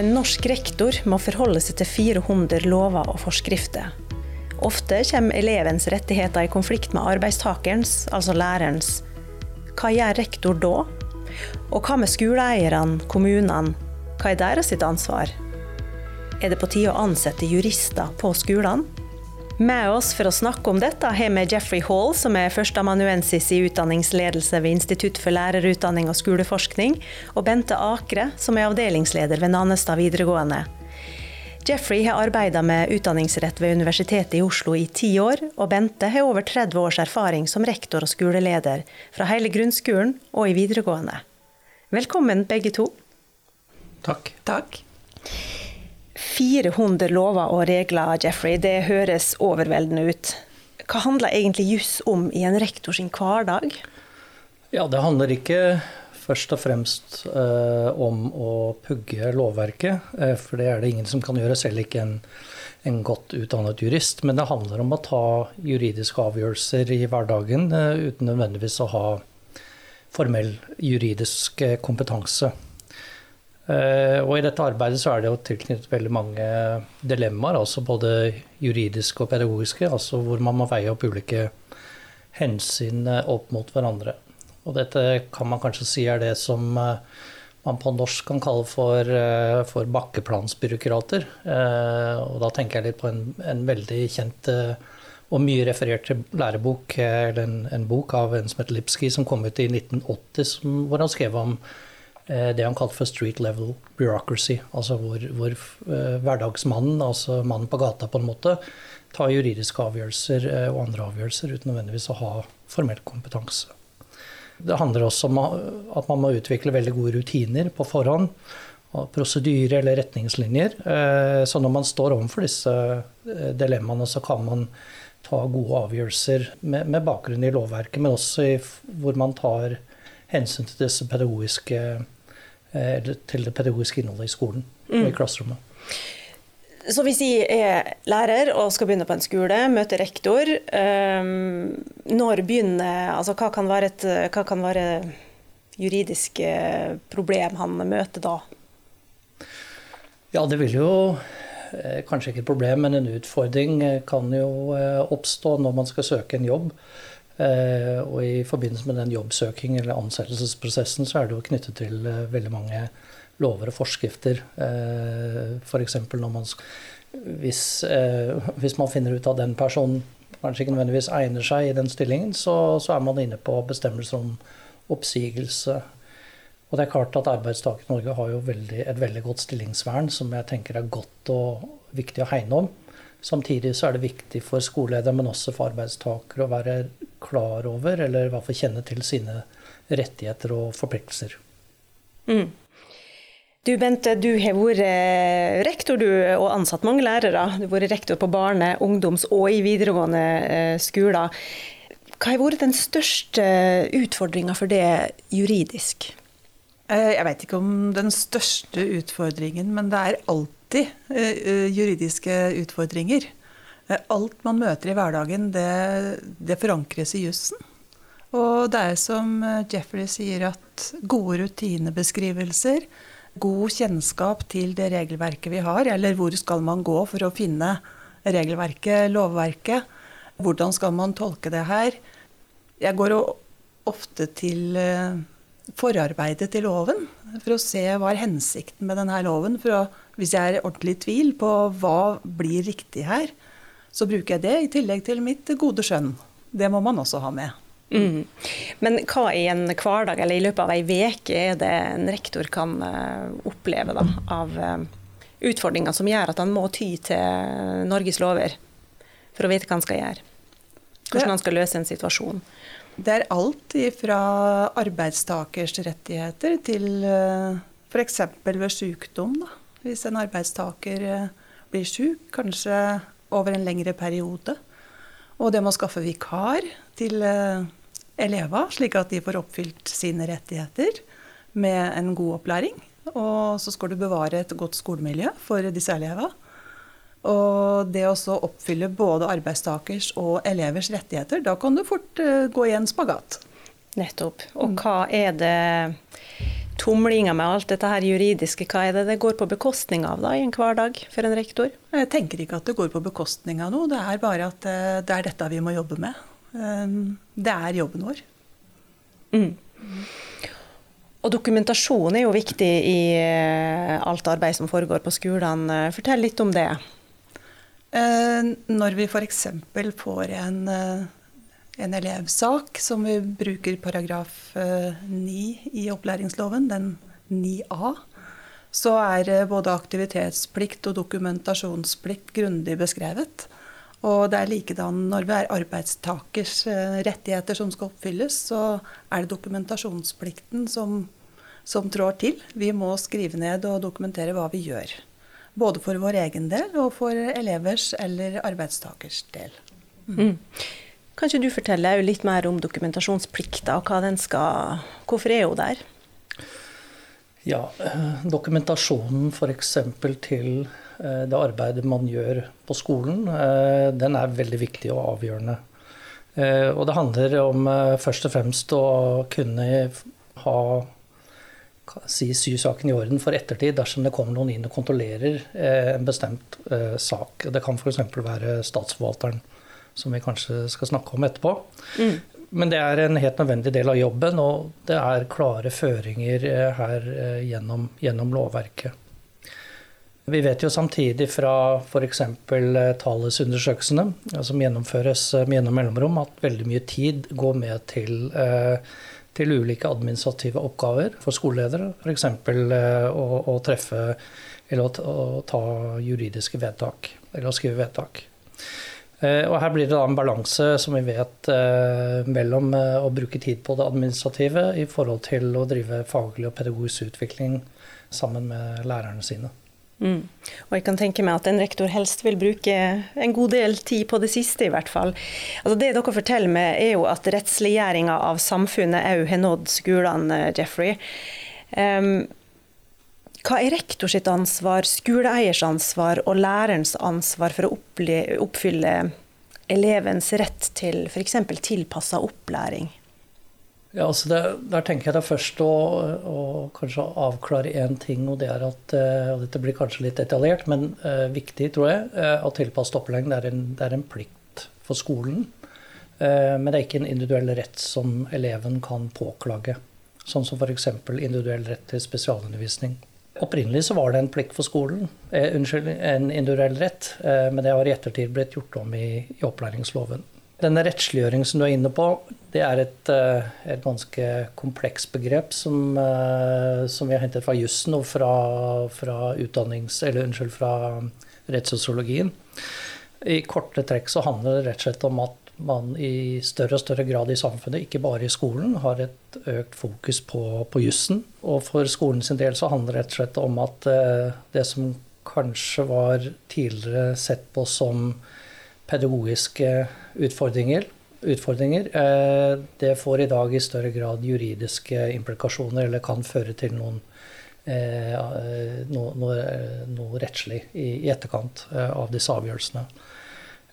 En norsk rektor må forholde seg til 400 lover og forskrifter. Ofte kommer elevens rettigheter i konflikt med arbeidstakerens, altså lærerens. Hva gjør rektor da? Og hva med skoleeierne, kommunene? Hva er deres ansvar? Er det på tide å ansette jurister på skolene? Med oss for å snakke om dette har vi Jeffrey Hall, som er førsteamanuensis i utdanningsledelse ved Institutt for lærerutdanning og skoleforskning, og Bente Akre, som er avdelingsleder ved Nannestad videregående. Jeffrey har arbeidet med utdanningsrett ved Universitetet i Oslo i ti år, og Bente har over 30 års erfaring som rektor og skoleleder fra hele grunnskolen og i videregående. Velkommen begge to. Takk. Takk. 400 lover og regler, Jeffrey. Det høres overveldende ut. Hva handler egentlig juss om i en rektor sin hverdag? Ja, det handler ikke først og fremst eh, om å pugge lovverket, eh, for det er det ingen som kan gjøre, selv ikke en, en godt utdannet jurist. Men det handler om å ta juridiske avgjørelser i hverdagen eh, uten nødvendigvis å ha formell juridisk eh, kompetanse. Eh, og I dette arbeidet så er det jo tilknyttet veldig mange dilemmaer, altså både juridiske og pedagogiske, altså hvor man må veie opp ulike hensyn eh, opp mot hverandre. Og dette kan man kanskje si er det som man på norsk kan kalle for, for bakkeplansbyråkrater. Og da tenker jeg litt på en, en veldig kjent og mye referert til lærebok, eller en, en, bok av en som heter Lipsky, som kom ut i 1980, som, hvor han skrev om Eh, det han kalte for street level bureaucracy. Altså hvor, hvor uh, hverdagsmannen, altså mannen på gata på en måte, tar juridiske avgjørelser uh, og andre avgjørelser uten nødvendigvis å ha formell kompetanse. Det handler også om at man må utvikle veldig gode rutiner på forhånd. Prosedyrer eller retningslinjer. Så når man står overfor disse dilemmaene, så kan man ta gode avgjørelser med, med bakgrunn i lovverket, men også i, hvor man tar hensyn til disse pedagogiske Eh, til det pedagogiske innholdet i skolen mm. og i klasserommet. Så hvis jeg er lærer og skal begynne på en skole, møte rektor, um, når begynner Altså hva kan være et hva kan være juridiske problem han møter da? Ja, det vil jo eh, Kanskje ikke et problem, men en utfordring kan jo oppstå når man skal søke en jobb. Eh, og i forbindelse med den jobbsøking eller ansettelsesprosessen så er det jo knyttet til eh, veldig mange lover og forskrifter. Eh, F.eks. når man hvis, hvis, man finner ut at den personen kanskje ikke nødvendigvis egner seg i den stillingen, så, så er man inne på bestemmelser om oppsigelse. Og det er klart at Arbeidstaker i Norge har jo veldig, et veldig godt stillingsvern som jeg tenker er godt og viktig å hegne om. Samtidig så er det viktig for skoleleder, men også for arbeidstakere, å være klar over, eller i hvert fall kjenne til sine rettigheter og forpliktelser. Mm. Du Bente, du har vært eh, rektor du, og ansatt mange lærere. Du har vært rektor på barne-, ungdoms- og i videregående eh, skoler. Hva har vært den største utfordringa for det juridisk? Eh, jeg vet ikke om den største utfordringen, men det er alltid juridiske utfordringer. Eh, alt man møter i hverdagen, det, det forankres i jussen. Og det er som eh, Jeffrey sier, at gode rutinebeskrivelser, god kjennskap til det regelverket vi har, eller hvor skal man gå for å finne regelverket, lovverket, hvordan skal man tolke det her. Jeg går ofte til eh, forarbeidet til loven for å se hva er hensikten med denne loven. Å, hvis jeg er ordentlig i tvil på hva blir riktig her, så bruker jeg det i tillegg til mitt gode skjønn. Det må man også ha med. Mm. Men hva i en hverdag eller i løpet av ei uke er det en rektor kan uh, oppleve da, av uh, utfordringer som gjør at han må ty til Norges lover for å vite hva han skal gjøre? Hvordan han skal løse en situasjon? Det er alt fra arbeidstakers rettigheter til eh, f.eks. ved sykdom. Da. Hvis en arbeidstaker blir syk, kanskje over en lengre periode. Og det må skaffe vikar til eh, elever, slik at de får oppfylt sine rettigheter med en god opplæring. Og så skal du bevare et godt skolemiljø for disse elevene. Og det å oppfylle både arbeidstakers og elevers rettigheter, da kan du fort uh, gå i en spagat. Nettopp. Og hva er det tumlinga med alt dette her juridiske, hva er det det går på bekostning av da, i en hverdag for en rektor? Jeg tenker ikke at det går på bekostning av noe, det er bare at eh, det er dette vi må jobbe med. Eh, det er jobben vår. Mm. Og dokumentasjon er jo viktig i eh, alt arbeid som foregår på skolene. Fortell litt om det. Når vi f.eks. får en en elevsak som vi bruker paragraf 9 eh, i opplæringsloven, den 9a, så er eh, både aktivitetsplikt og dokumentasjonsplikt grundig beskrevet. Og det er likedan når det er arbeidstakers eh, rettigheter som skal oppfylles, så er det dokumentasjonsplikten som, som trår til. Vi må skrive ned og dokumentere hva vi gjør. Både for vår egen del og for elevers eller arbeidstakers del. Mm. Mm. Kan ikke du fortelle litt mer om dokumentasjonsplikta, og hva den skal, hvorfor er hun der? Ja, eh, Dokumentasjonen f.eks. til eh, det arbeidet man gjør på skolen, eh, den er veldig viktig og avgjørende. Og det handler om først og fremst å kunne ha si, sy saken i orden for ettertid dersom det kommer noen inn og kontrollerer en bestemt sak. Det kan f.eks. være statsforvalteren som vi kanskje skal snakke om etterpå. Mm. Men det er en helt nødvendig del av jobben, og det er klare føringer eh, her eh, gjennom, gjennom lovverket. Vi vet jo samtidig fra f.eks. Eh, Thales-undersøkelsene, som gjennomføres med gjennom mellomrom, at veldig mye tid går med til, til ulike administrative oppgaver for skoleledere. F.eks. Å, å treffe eller å, å ta juridiske vedtak, eller å skrive vedtak. Eh, og her blir det da en balanse, som vi vet, eh, mellom eh, å bruke tid på det administrative i forhold til å drive faglig og pedagogisk utvikling sammen med lærerne sine. Mm. Og jeg kan tenke meg at en rektor helst vil bruke en god del tid på det siste, i hvert fall. Altså det dere forteller meg, er jo at rettsliggjøringa av samfunnet òg har nådd skolene, Jeffrey. Um, hva er rektor sitt ansvar, skoleeiers ansvar og lærerens ansvar for å oppfylle elevens rett til f.eks. tilpassa opplæring? Ja, altså det, Der tenker jeg da først å, å kanskje avklare én ting. og det er at, og Dette blir kanskje litt detaljert, men uh, viktig, tror jeg. Uh, at tilpasset opplæring er, en, er, en, plikt for skolen. men det er ikke en individuell rett som eleven kan påklage. Sånn som f.eks. individuell rett til spesialundervisning. Opprinnelig så var det en plikt for skolen, eh, unnskyld, en individuell rett, eh, men det har i ettertid blitt gjort om i, i opplæringsloven. Denne rettsliggjøringen som du er inne på, det er et, eh, et ganske komplekst begrep som, eh, som, vi har hentet fra jussen og fra, fra, unnskyld, fra rettssosiologien. I korte trekk så handler det rett og slett om at man i større og større grad i samfunnet, ikke bare i skolen, har et økt fokus på, på jussen. Og for skolen sin del så handler det rett og slett om at eh, det som kanskje var tidligere sett på som pedagogiske utfordringer, utfordringer eh, det får i dag i større grad juridiske implikasjoner, eller kan føre til noen eh, noe, noe, noe rettslig i, etterkant av disse avgjørelsene.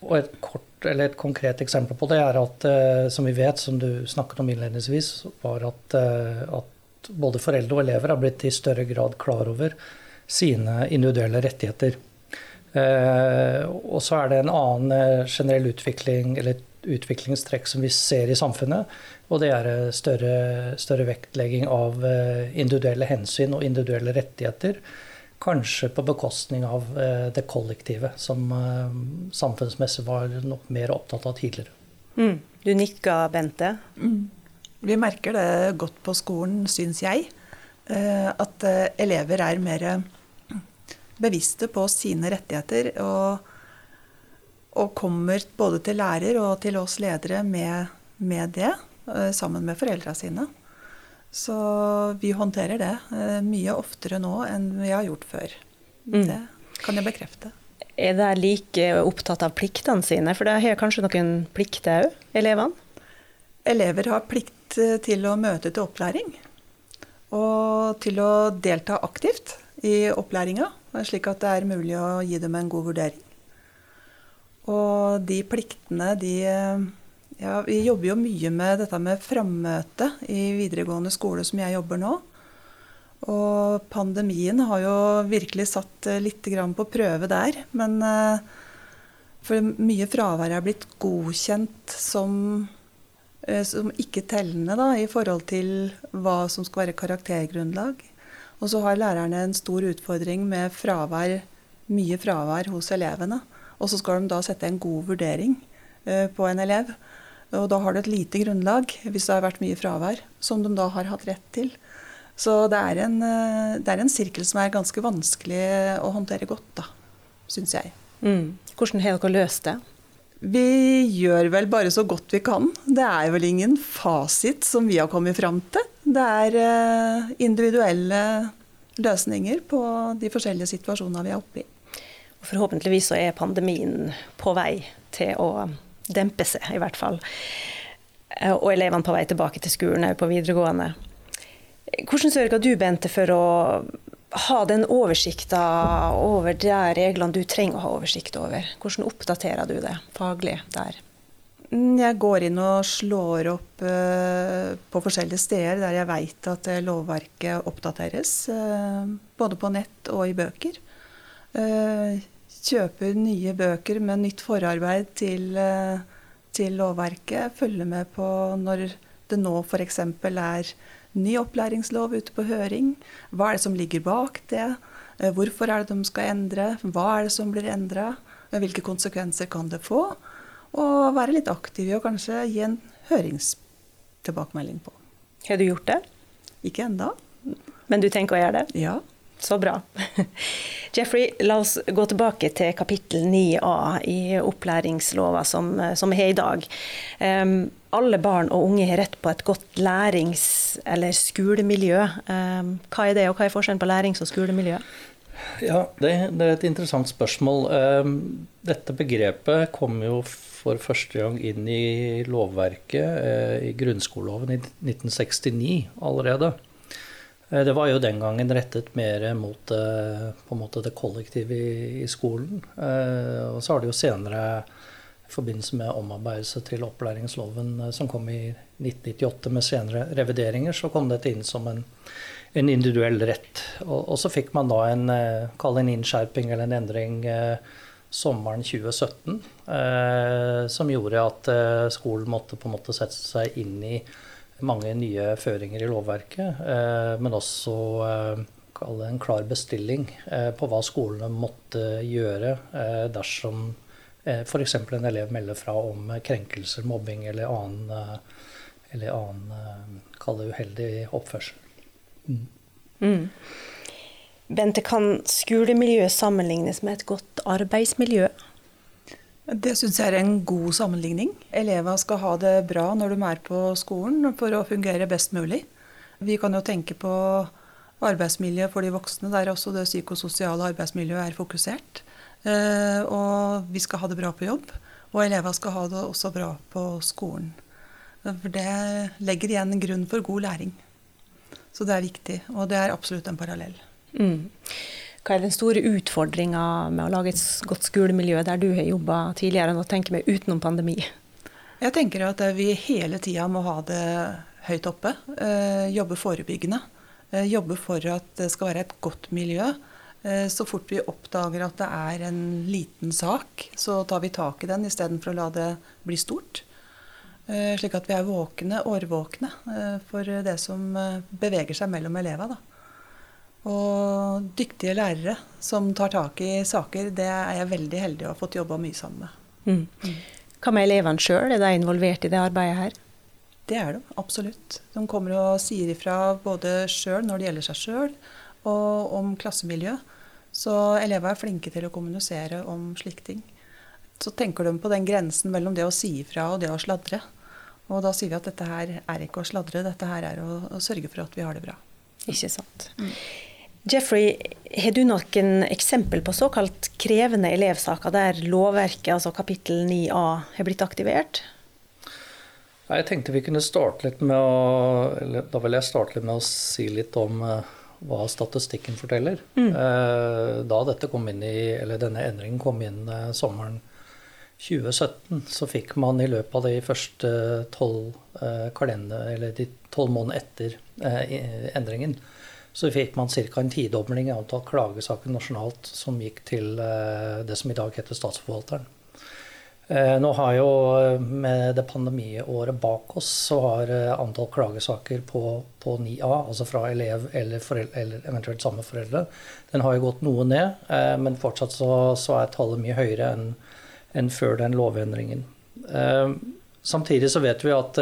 Og et, kort, et, konkret eksempel på det er at, eh, som vi vet, som du snakket om innledningsvis, var at, eh, at både foreldre og elever har blitt i større grad klar over sine individuelle rettigheter. Eh, og så er det en annen generell utvikling, eller utviklingstrekk som vi ser i samfunnet. Og det er større, større vektlegging av individuelle hensyn og individuelle rettigheter Kanskje på bekostning av eh, det kollektive, som eh, samfunnsmessig var nok mer opptatt av tidligere. Mm. Du nikka, Bente. Mm. Vi merker det godt på skolen, syns jeg. Eh, at elever er mer bevisste på sine rettigheter. Og, og kommer både til lærer og til oss ledere med, med det, sammen med foreldra sine. Så vi håndterer det eh, mye oftere nå enn vi har gjort før. Mm. Det kan jeg bekrefte. Er de like opptatt av pliktene sine? For det har kanskje noen plikter òg, elevene? Elever har plikt eh, til å møte til opplæring. Og til å delta aktivt i opplæringa, slik at det er mulig å gi dem en god vurdering. Og de pliktene, de eh, ja, Vi jobber jo mye med dette med frammøte i videregående skole, som jeg jobber nå. Og pandemien har jo virkelig satt litt på prøve der. Men for mye fravær er blitt godkjent som, som ikke tellende da, i forhold til hva som skal være karaktergrunnlag. Og så har lærerne en stor utfordring med fravær, mye fravær hos elevene. Og så skal de da sette en god vurdering på en elev. Og da har du et lite grunnlag, hvis det har vært mye fravær, som de da har hatt rett til. Så det er, en, eh, det er en sirkel som er ganske vanskelig å håndtere godt, da, syns jeg. Mm. Hvordan har dere løst det? Vi gjør vel bare så godt vi kan. Det er vel ingen fasit som vi har kommet fram til. Det er eh, individuelle løsninger på de forskjellige situasjonene vi er oppe i. Forhåpentligvis så er pandemien på vei til å dempe seg, i hvert fall. Eh, og elevene på vei tilbake til skolen òg på videregående. Hvordan sørger du, Bente, for å ha den oversikta over de reglene du trenger å ha oversikt over? Hvordan oppdaterer du det faglig der? Mm, jeg går inn og slår opp uh, på forskjellige steder der jeg veit at lovverket oppdateres. Uh, både på nett og i bøker. Kjøper nye bøker med nytt forarbeid til, til lovverket. Følger med på når det nå f.eks. er ny opplæringslov ute på høring. Hva er det som ligger bak det? Eh, hvorfor er det de skal endre? Hva er det som blir endra? Hvilke konsekvenser kan det få? Og være litt aktiv i å kanskje gi en høringstilbakemelding på. Har du gjort det? Ikke enda. Men du tenker å gjøre det? Ja. Så bra. Jeffrey, la oss gå tilbake til kapittel 9a i opplæringslova som, som er i dag. Um, alle barn og unge har rett på et godt lærings- eller skolemiljø. Um, hva er det, og hva er forskjellen på lærings- og skolemiljø? Ja, det, det, er et interessant spørsmål. Um, dette begrepet kom jo for første gang inn i lovverket uh, i grunnskoleloven i 1969 allerede. Eh, det var jo den gangen rettet mer mot eh, måte det kollektive i, i skolen. Eh, og så har det jo senere, i forbindelse med omarbeidelse til opplæringsloven som kom i 1998 med senere revideringer, så kom dette inn som en, en individuell rett. Og, og, så fikk man da en, en innskjerping eller en endring sommeren 2017, eh, som gjorde at skolen måtte på en måte sette seg inn i mange nye føringer i lovverket, eh, men også eh, en klar bestilling eh, på hva skolene måtte gjøre dersom f.eks. en elev melder fra om krenkelser, mobbing eller annen, eller annen kall det uheldig oppførsel. Mm. Mm. Bente, kan skolemiljøet sammenlignes med et godt arbeidsmiljø? Det syns jeg er en god sammenligning. Elevene skal ha det bra når de er på skolen for å fungere best mulig. Vi kan jo tenke på arbeidsmiljø for de voksne, der også det psykososiale arbeidsmiljøet er fokusert. Eh, og vi skal ha det bra på jobb, og elevene skal ha det også bra på skolen. For det legger igjen en grunn for god læring. Så det er viktig, og det er absolutt en parallell. Mm. Hva er den store utfordringa med å lage et godt skolemiljø der du har jobba tidligere, og tenker med utenom pandemi? Jeg tenker at vi hele tida må ha det høyt oppe. Eh, jobbe forebyggende. Eh, jobbe for at det skal være et godt miljø. Eh, så fort vi oppdager at det er en liten sak, så tar vi tak i den istedenfor å la det bli stort. Slik at vi er våkne, årvåkne for det som beveger seg mellom elevene. Og dyktige lærere som tar tak i saker, det er jeg veldig heldig å ha fått jobba mye sammen med. Mm. Mm. Hva med elevene sjøl, er de involvert i det arbeidet her? Det er de, absolutt. De kommer og sier ifra både sjøl når det gjelder seg sjøl, og om klassemiljø. Så elever er flinke til å kommunisere om slike ting. Så tenker de på den grensen mellom det å si ifra og det å sladre. Og da sier vi at dette her er ikke å sladre, dette her er å, å sørge for at vi har det bra. Ikke sant. Mm. Jeffrey, har du noen eksempel på såkalt krevende elevsaker der lovverket, altså kapittel 9a, har blitt aktivert? Jeg tenkte vi kunne starte litt med å eller, Da vil jeg starte litt med å si litt om uh, hva statistikken forteller. Mm. Uh, da dette kom inn i, eller denne endringen kom inn uh, sommeren 2017, så fikk man i løpet av de første tolv kalender, eller de tolv månedene etter endringen, så fikk man ca. en tidobling i antall klagesaker nasjonalt som gikk til det som i dag heter Statsforvalteren. Nå har jo med det pandemiåret bak oss, så har antall klagesaker på, på 9A, altså fra elev eller, foreldre, eller eventuelt samme foreldre, den har jo gått noe ned. Men fortsatt så, så er tallet mye høyere enn enn før den lovendringen. Samtidig så vet vi at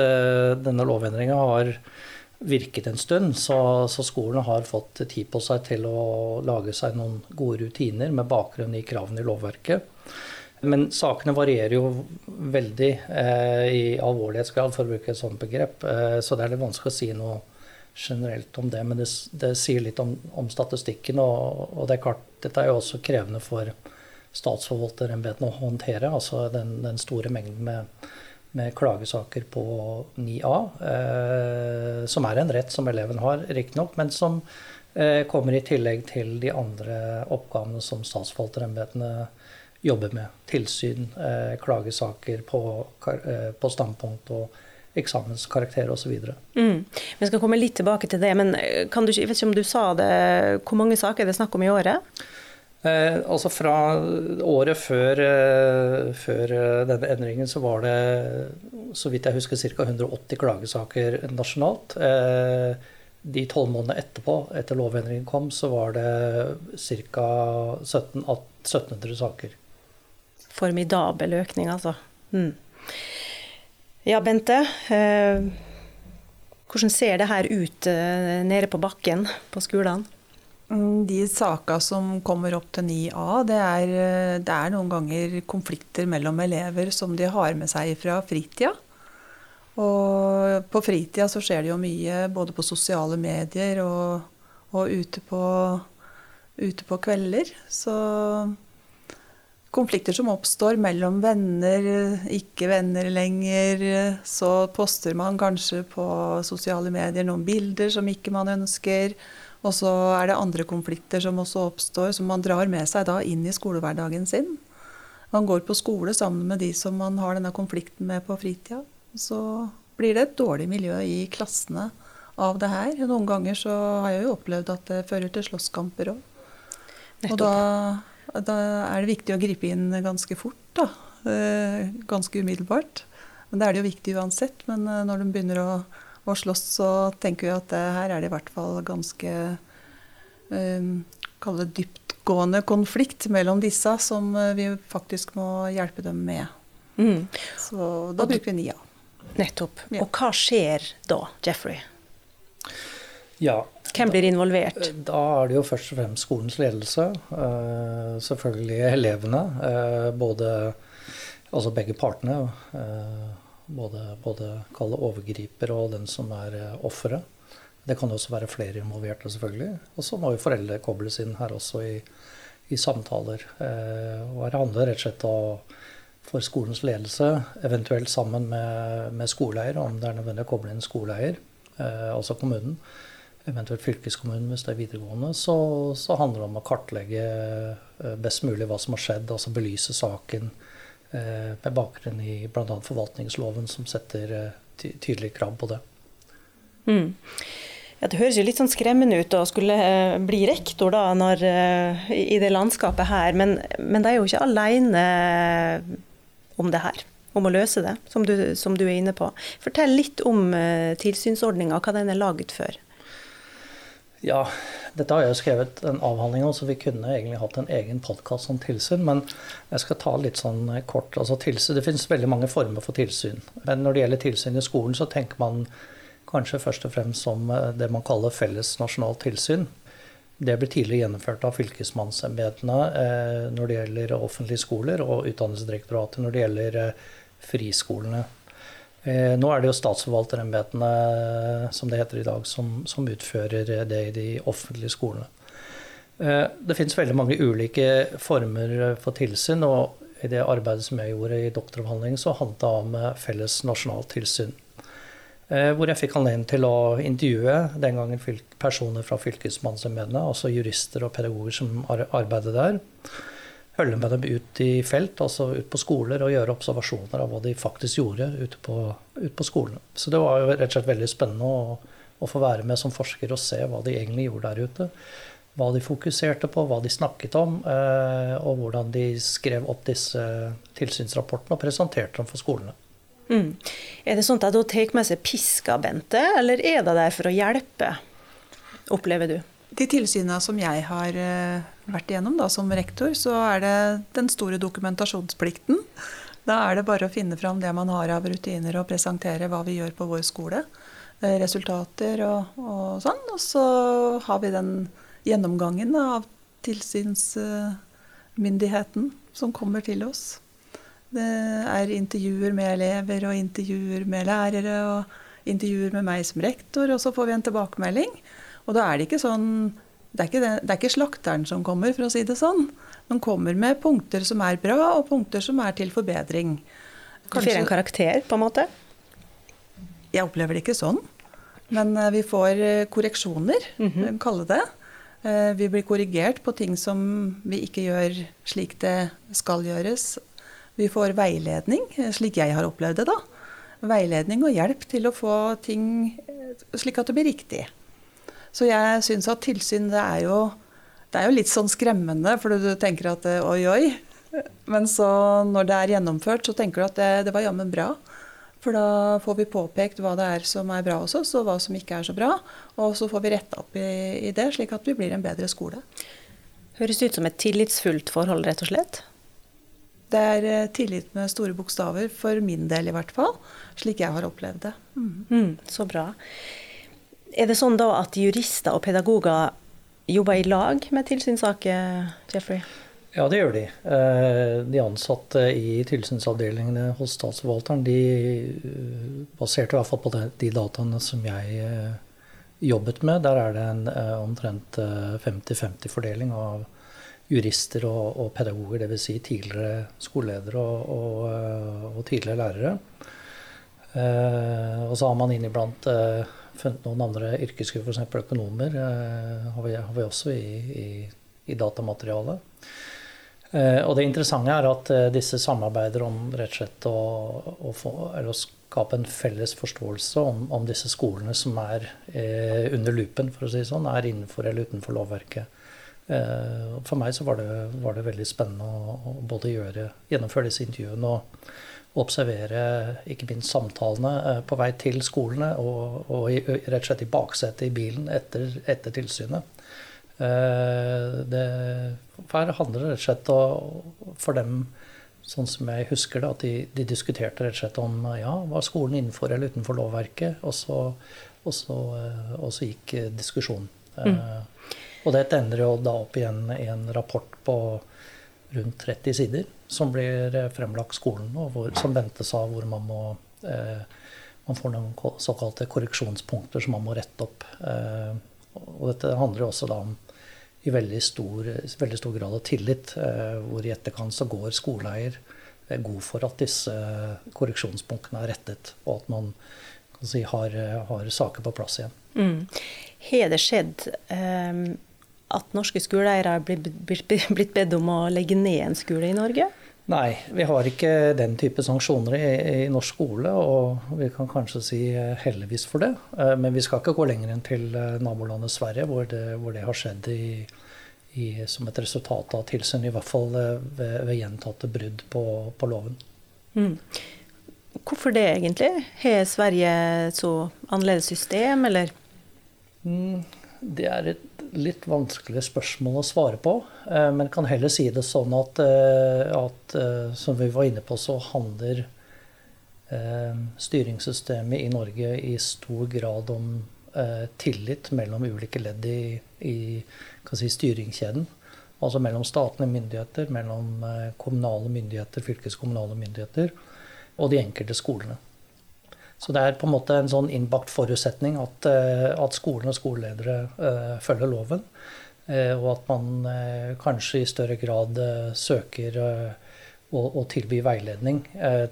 denne lovendringa har virket en stund, så, så skolene har fått tid på seg til å lage seg noen gode rutiner med bakgrunn i kravene i lovverket. Men sakene varierer jo veldig eh, i alvorlighetsgrad, for å bruke et sånt begrep. Eh, så det er litt vanskelig å si noe generelt om det. Men det, det sier litt om, om statistikken. Og, og, det er klart, dette er jo også krevende for statsforvalterembetene å håndtere. Altså den, den store mengden med med klagesaker på 9A, eh, som er en rett som eleven har, riktignok, men som eh, kommer i tillegg til de andre oppgavene som statsforvalterembetene jobber med. Tilsyn, eh, klagesaker på, eh, på standpunkt og eksamenskarakter osv. Mm. Vi skal komme litt tilbake til det, men eh, kan du, jeg vet ikke om du sa det, hvor mange saker er det snakk om i året? Eh, altså Fra året før, eh, før, denne endringen så var det så vidt jeg husker ca. 180 klagesaker nasjonalt. Eh, de tolv månedene etterpå, etter lovendringen kom, så var det ca. 1700 saker. Formidabel økning, altså. Mm. Ja, Bente. Eh, hvordan ser det her ut eh, nede på bakken på skolene? Mm, de sakene som kommer opp til 9A, det er, det er, noen ganger konflikter mellom elever som de har med seg fra fritida. Og på fritida så skjer det jo mye både på sosiale medier og, og ute, på, ute på kvelder. Så konflikter som oppstår mellom venner, ikke venner lenger. Så poster man kanskje på sosiale medier noen bilder som ikke man ønsker. Og så er det andre konflikter som også oppstår, som man drar med seg da inn i skolehverdagen sin. Man går på skole sammen med de som man har denne konflikten med på fritida. Så blir det et dårlig miljø i klassene av det her. Noen ganger så har jeg jo opplevd at det fører til slåsskamper òg. Og da, da, er det viktig å gripe inn ganske fort, da. Eh, ganske umiddelbart. Men det er det jo viktig uansett. Men eh, når de begynner å å slåss, så tenker vi at her er det i hvert fall ganske um, det dyptgående konflikt mellom disse som eh, vi faktisk må hjelpe dem med. Mm. Så da og bruker vi NIA. Nettopp. Ja. Og hva skjer da, Jeffrey? Ja, Hvem blir involvert? Eh, da er det jo først og fremst skolens ledelse. Uh, selvfølgelig elevene. Uh, både, altså begge partene. Både, både kalle overgriper og den som er eh, offeret. Det kan også være flere involverte, selvfølgelig. Og så må jo foreldre kobles inn her også i, i samtaler. Eh, og her handler rett og slett om for skolens ledelse, eventuelt sammen med, med skoleeier, om det er nødvendig å koble inn skoleeier, eh, altså kommunen, eventuelt fylkeskommunen hvis det er videregående, så, så handler det om å kartlegge eh, best mulig hva som har skjedd, altså belyse saken Eh, med bakgrunn i bl.a. forvaltningsloven, som setter eh, tydelige krav på det. Mm. Ja, det høres jo litt sånn skremmende ut å skulle eh, bli rektor da, når, i det landskapet her, men, men de er jo ikke alene om det her. Om å løse det, som du, som du er inne på. Fortell litt om tilsynsordninga, hva den er laget for. Ja, dette har jeg jo skrevet en avhandling om, så vi kunne egentlig hatt en egen podkast om tilsyn. Men jeg skal ta litt sånn kort. Altså, tilsyn, det finnes veldig mange former for tilsyn. Men når det gjelder tilsyn i skolen, så tenker man kanskje først og fremst som eh, det man kaller felles nasjonalt tilsyn. Det ble tidligere gjennomført av fylkesmannsembetene eh, når det gjelder offentlige skoler, og Utdanningsdirektoratet når det gjelder eh, friskolene. Eh, nå er det jo statsforvalterembetene, som det heter i dag, som, som, utfører det i de offentlige skolene. Eh, det finnes veldig mange ulike former for tilsyn, og i det arbeidet som jeg gjorde i doktoravhandlingen, så handlet det om eh, felles nasjonalt tilsyn. Hvor jeg fikk anledning til å intervjue den gangen personer fra fylkesmannsembetene, altså jurister og pedagoger som arbeidet der følge med dem ut i felt, altså ut på skoler, og gjøre observasjoner av hva de faktisk gjorde ute på, ut på skolene. Så det var jo rett og slett veldig spennende å, å få være med som forsker og se hva de egentlig gjorde der ute. Hva de fokuserte på, hva de snakket om, eh, og hvordan de skrev opp disse tilsynsrapportene og presenterte dem for skolene. Mm. Er det sånn at hun tar med seg piska, Bente, eller er det der for å hjelpe, opplever du? De tilsynene som jeg har eh, vært igjennom da, som rektor, så er det den store dokumentasjonsplikten. Da er det bare å finne fram det man har av rutiner og presentere hva vi gjør på vår skole. Eh, resultater og, og sånn. Og så har vi den gjennomgangen av tilsynsmyndigheten som kommer til oss. Det er intervjuer med elever og intervjuer med lærere og intervjuer med meg som rektor, og så får vi en tilbakemelding. Og da er det ikke sånn det er ikke, det, det er ikke slakteren som kommer, for å si det sånn. De kommer med punkter som er bra, og punkter som er til forbedring. Kanskje, får en karakter, på en måte? Jeg opplever det ikke sånn. Men eh, vi får eh, korreksjoner, mm -hmm. kalle det. Vi blir korrigert på ting som vi ikke gjør slik det skal gjøres. Vi får veiledning, slik jeg har opplevd det. da. Veiledning og hjelp til å få ting slik at det blir riktig. Så jeg syns at tilsyn det er, jo, det er jo litt sånn skremmende, for du tenker at oi, oi. Men så når det er gjennomført, så tenker du at det, det var jammen bra. For da får vi påpekt hva det er som er bra hos oss, og hva som ikke er så bra. Og så får vi retta opp i, i, det, slik at vi blir en bedre skole. Høres ut som et tillitsfullt forhold, rett og slett? Det er eh, tillit med store bokstaver, for min del i hvert fall. Slik jeg har opplevd det. Mm. Mm, så bra. Er det sånn da at jurister og pedagoger jobber i lag med tilsynssaker, Jeffrey? Ja, det gjør de. Eh, de ansatte i tilsynsavdelingene hos Statsforvalteren de eh, baserte i hvert fall på de dataene som jeg eh, jobbet med. Der er det en omtrent 50-50-fordeling av jurister og, og pedagoger, dvs. Si tidligere skoleledere og, og, og, tidligere lærere. Og så har man inniblant funnet noen andre yrkesgrupper, f.eks. økonomer, har vi, har vi også i, i, i datamaterialet. Eh, og det interessante er at eh, disse samarbeider om rett og slett å, å, få, å skape en felles forståelse om, om, disse skolene som er eh, under lupen, for å si det sånn, er innenfor eller utenfor lovverket. Eh, for meg så var det, var det veldig spennende å, å, både gjøre, gjennomføre disse intervjuene og observere ikke minst samtalene eh, på vei til skolene, og, og i, rett og slett i baksetet i bilen etter, etter tilsynet. Eh, det, her handler det rett og slett for dem, sånn som jeg husker det, at de, de, diskuterte rett og slett om ja, var skolen innenfor eller utenfor lovverket, og så, og så, eh, og så gikk diskusjonen. Mm. Og dette ender jo da opp igjen i en, rapport på rundt 30 sider, som blir fremlagt skolen, og hvor, som Bente sa, hvor man må eh, man får noen såkalte korreksjonspunkter som man må rette opp. Eh, og dette handler jo også da om i veldig stor, veldig stor grad av tillit, eh, hvor i etterkant så går skoleeier eh, god for at disse korreksjonspunktene er rettet, og at man si, har, har, saker på plass igjen. Mm. Har det skjedd eh, at norske skoleeiere har blitt bedt om å legge ned en skole i Norge? Nei, vi har ikke den type sanksjoner i, i, norsk skole, og vi kan kanskje si heldigvis for det. Eh, men vi skal ikke gå lenger enn til eh, nabolandet Sverige, hvor det, hvor det har skjedd i, i, som et resultat av tilsyn, i hvert fall eh, ved, ved gjentatte brudd på, på loven. Mm. Hvorfor det, egentlig? Har Sverige så annerledes system, eller? Mm, det er et litt vanskelig spørsmål å svare på. Eh, men kan heller si det sånn at, eh, at eh, som vi var inne på, så handler styringssystemet i Norge i stor grad om tillit mellom ulike ledd i, i si, styringskjeden. Altså mellom statlige myndigheter, mellom kommunale myndigheter, fylkeskommunale myndigheter og de enkelte skolene. Så det er på en måte en sånn innbakt forutsetning at, eh, at skolen og skoleledere uh, følger loven. Uh, og at man kanskje i større grad søker å tilby veiledning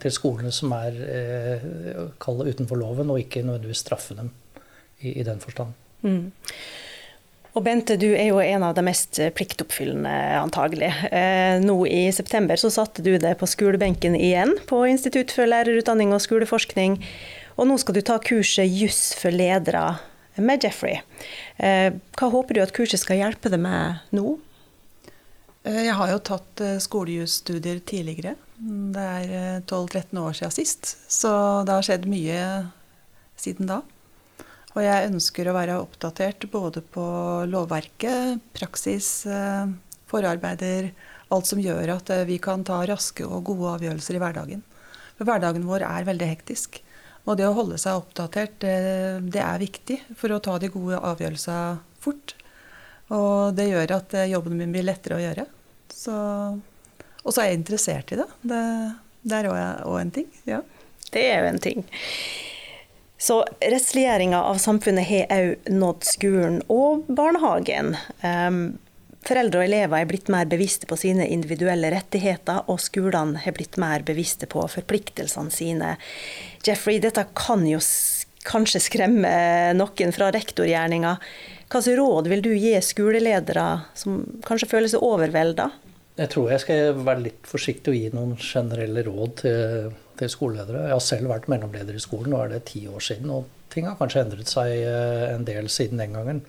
til skolene som er utenfor loven, og ikke nødvendigvis straffe dem i, i den forstand. Mm. Og Bente, du er jo en av de mest pliktoppfyllende, antagelig. Eh, nå i september så satte du deg på skolebenken igjen på Institutt for lærerutdanning og skoleforskning. Og nå skal du ta kurset Juss for ledere. med Jeffrey. Hva håper du at kurset skal hjelpe deg med nå? Jeg har jo tatt skolejusstudier tidligere. Det er 12-13 år siden sist, så det har skjedd mye siden da. Og jeg ønsker å være oppdatert både på lovverket, praksis, forarbeider, alt som gjør at eh, vi kan ta raske og gode avgjørelser i hverdagen. For hverdagen vår er veldig hektisk. Og det å holde seg oppdatert, det, det er viktig for å ta de gode avgjørelsene fort. Og det gjør at eh, jobben min blir lettere å gjøre. Så, og så er jeg interessert i det. Det, det er òg en ting. Ja. Det er jo en ting. Så rettsliggjøringa av samfunnet har òg nådd skolen og barnehagen. Um, Foreldre og elever er blitt mer bevisste på sine individuelle rettigheter, og skolene har blitt mer bevisste på forpliktelsene sine. Jeffrey, dette kan jo kanskje skremme noen fra rektorgjerninga. Hvilke råd vil du gi skoleledere som kanskje føler seg overvelda? Jeg tror jeg skal være litt forsiktig og gi noen generelle råd til, til skoleledere. Jeg har selv vært mellomleder i skolen, nå er det ti år siden, og ting har kanskje endret seg eh, en del siden den gangen.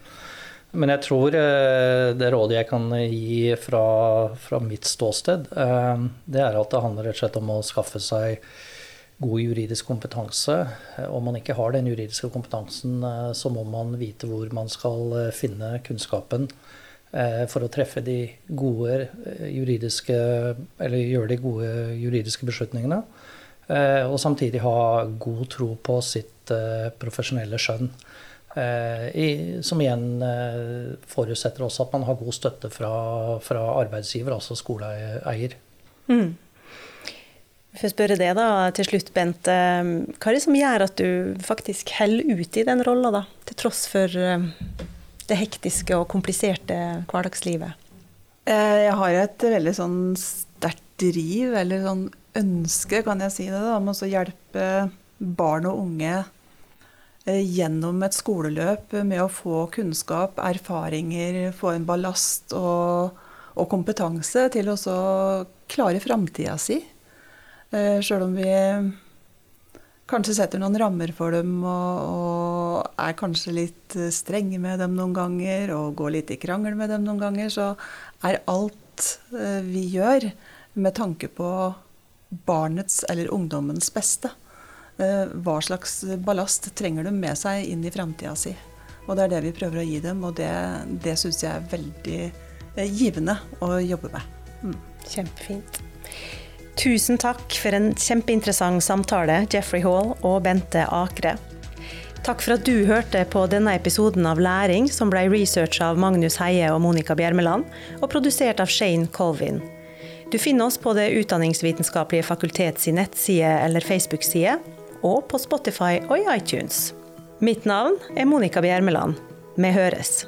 Men jeg tror eh, det rådet jeg kan gi fra, fra mitt ståsted, eh, det er at det handler rett og slett om å skaffe seg god juridisk kompetanse. Om man ikke har den juridiske kompetansen, så må man vite hvor man skal finne kunnskapen for å treffe de gode juridiske Eller gjøre de gode juridiske beslutningene. Og samtidig ha god tro på sitt profesjonelle skjønn. Eh, som igjen eh, forutsetter også at man har god støtte fra, fra arbeidsgiver, altså skoleeier. Mm. Jeg får spørre det da til slutt, Bent. Eh, hva er det som gjør at du faktisk holder ut i den rolla, til tross for det hektiske og kompliserte hverdagslivet? Jeg har et veldig sånn sterkt driv, eller sånn ønske, kan jeg si det, da, om å hjelpe barn og unge Eh, gjennom et skoleløp med å få kunnskap, erfaringer, få en ballast og, og kompetanse til å klare framtida si. Eh, Sjøl om vi kanskje setter noen rammer for dem og, og, er kanskje litt strenge med dem noen ganger og går litt i krangel med dem noen ganger, så er alt eh, vi gjør med tanke på barnets eller ungdommens beste. Eh, hva slags ballast trenger de med seg inn i framtida si. Og Det er det vi prøver å gi dem, og det, det syns jeg er veldig eh, givende å jobbe med. Mm. Kjempefint. Tusen takk for en kjempeinteressant samtale, Jeffrey Hall og Bente Akre. Takk for at du hørte på denne episoden av Læring, som ble researcha av Magnus Heie og Monica Bjermeland, og produsert av Shane Colvin. Du finner oss på Det utdanningsvitenskapelige fakultets nettside eller Facebook-side, og på Spotify og i iTunes. Mitt navn er Monica Bjermeland. Vi høres.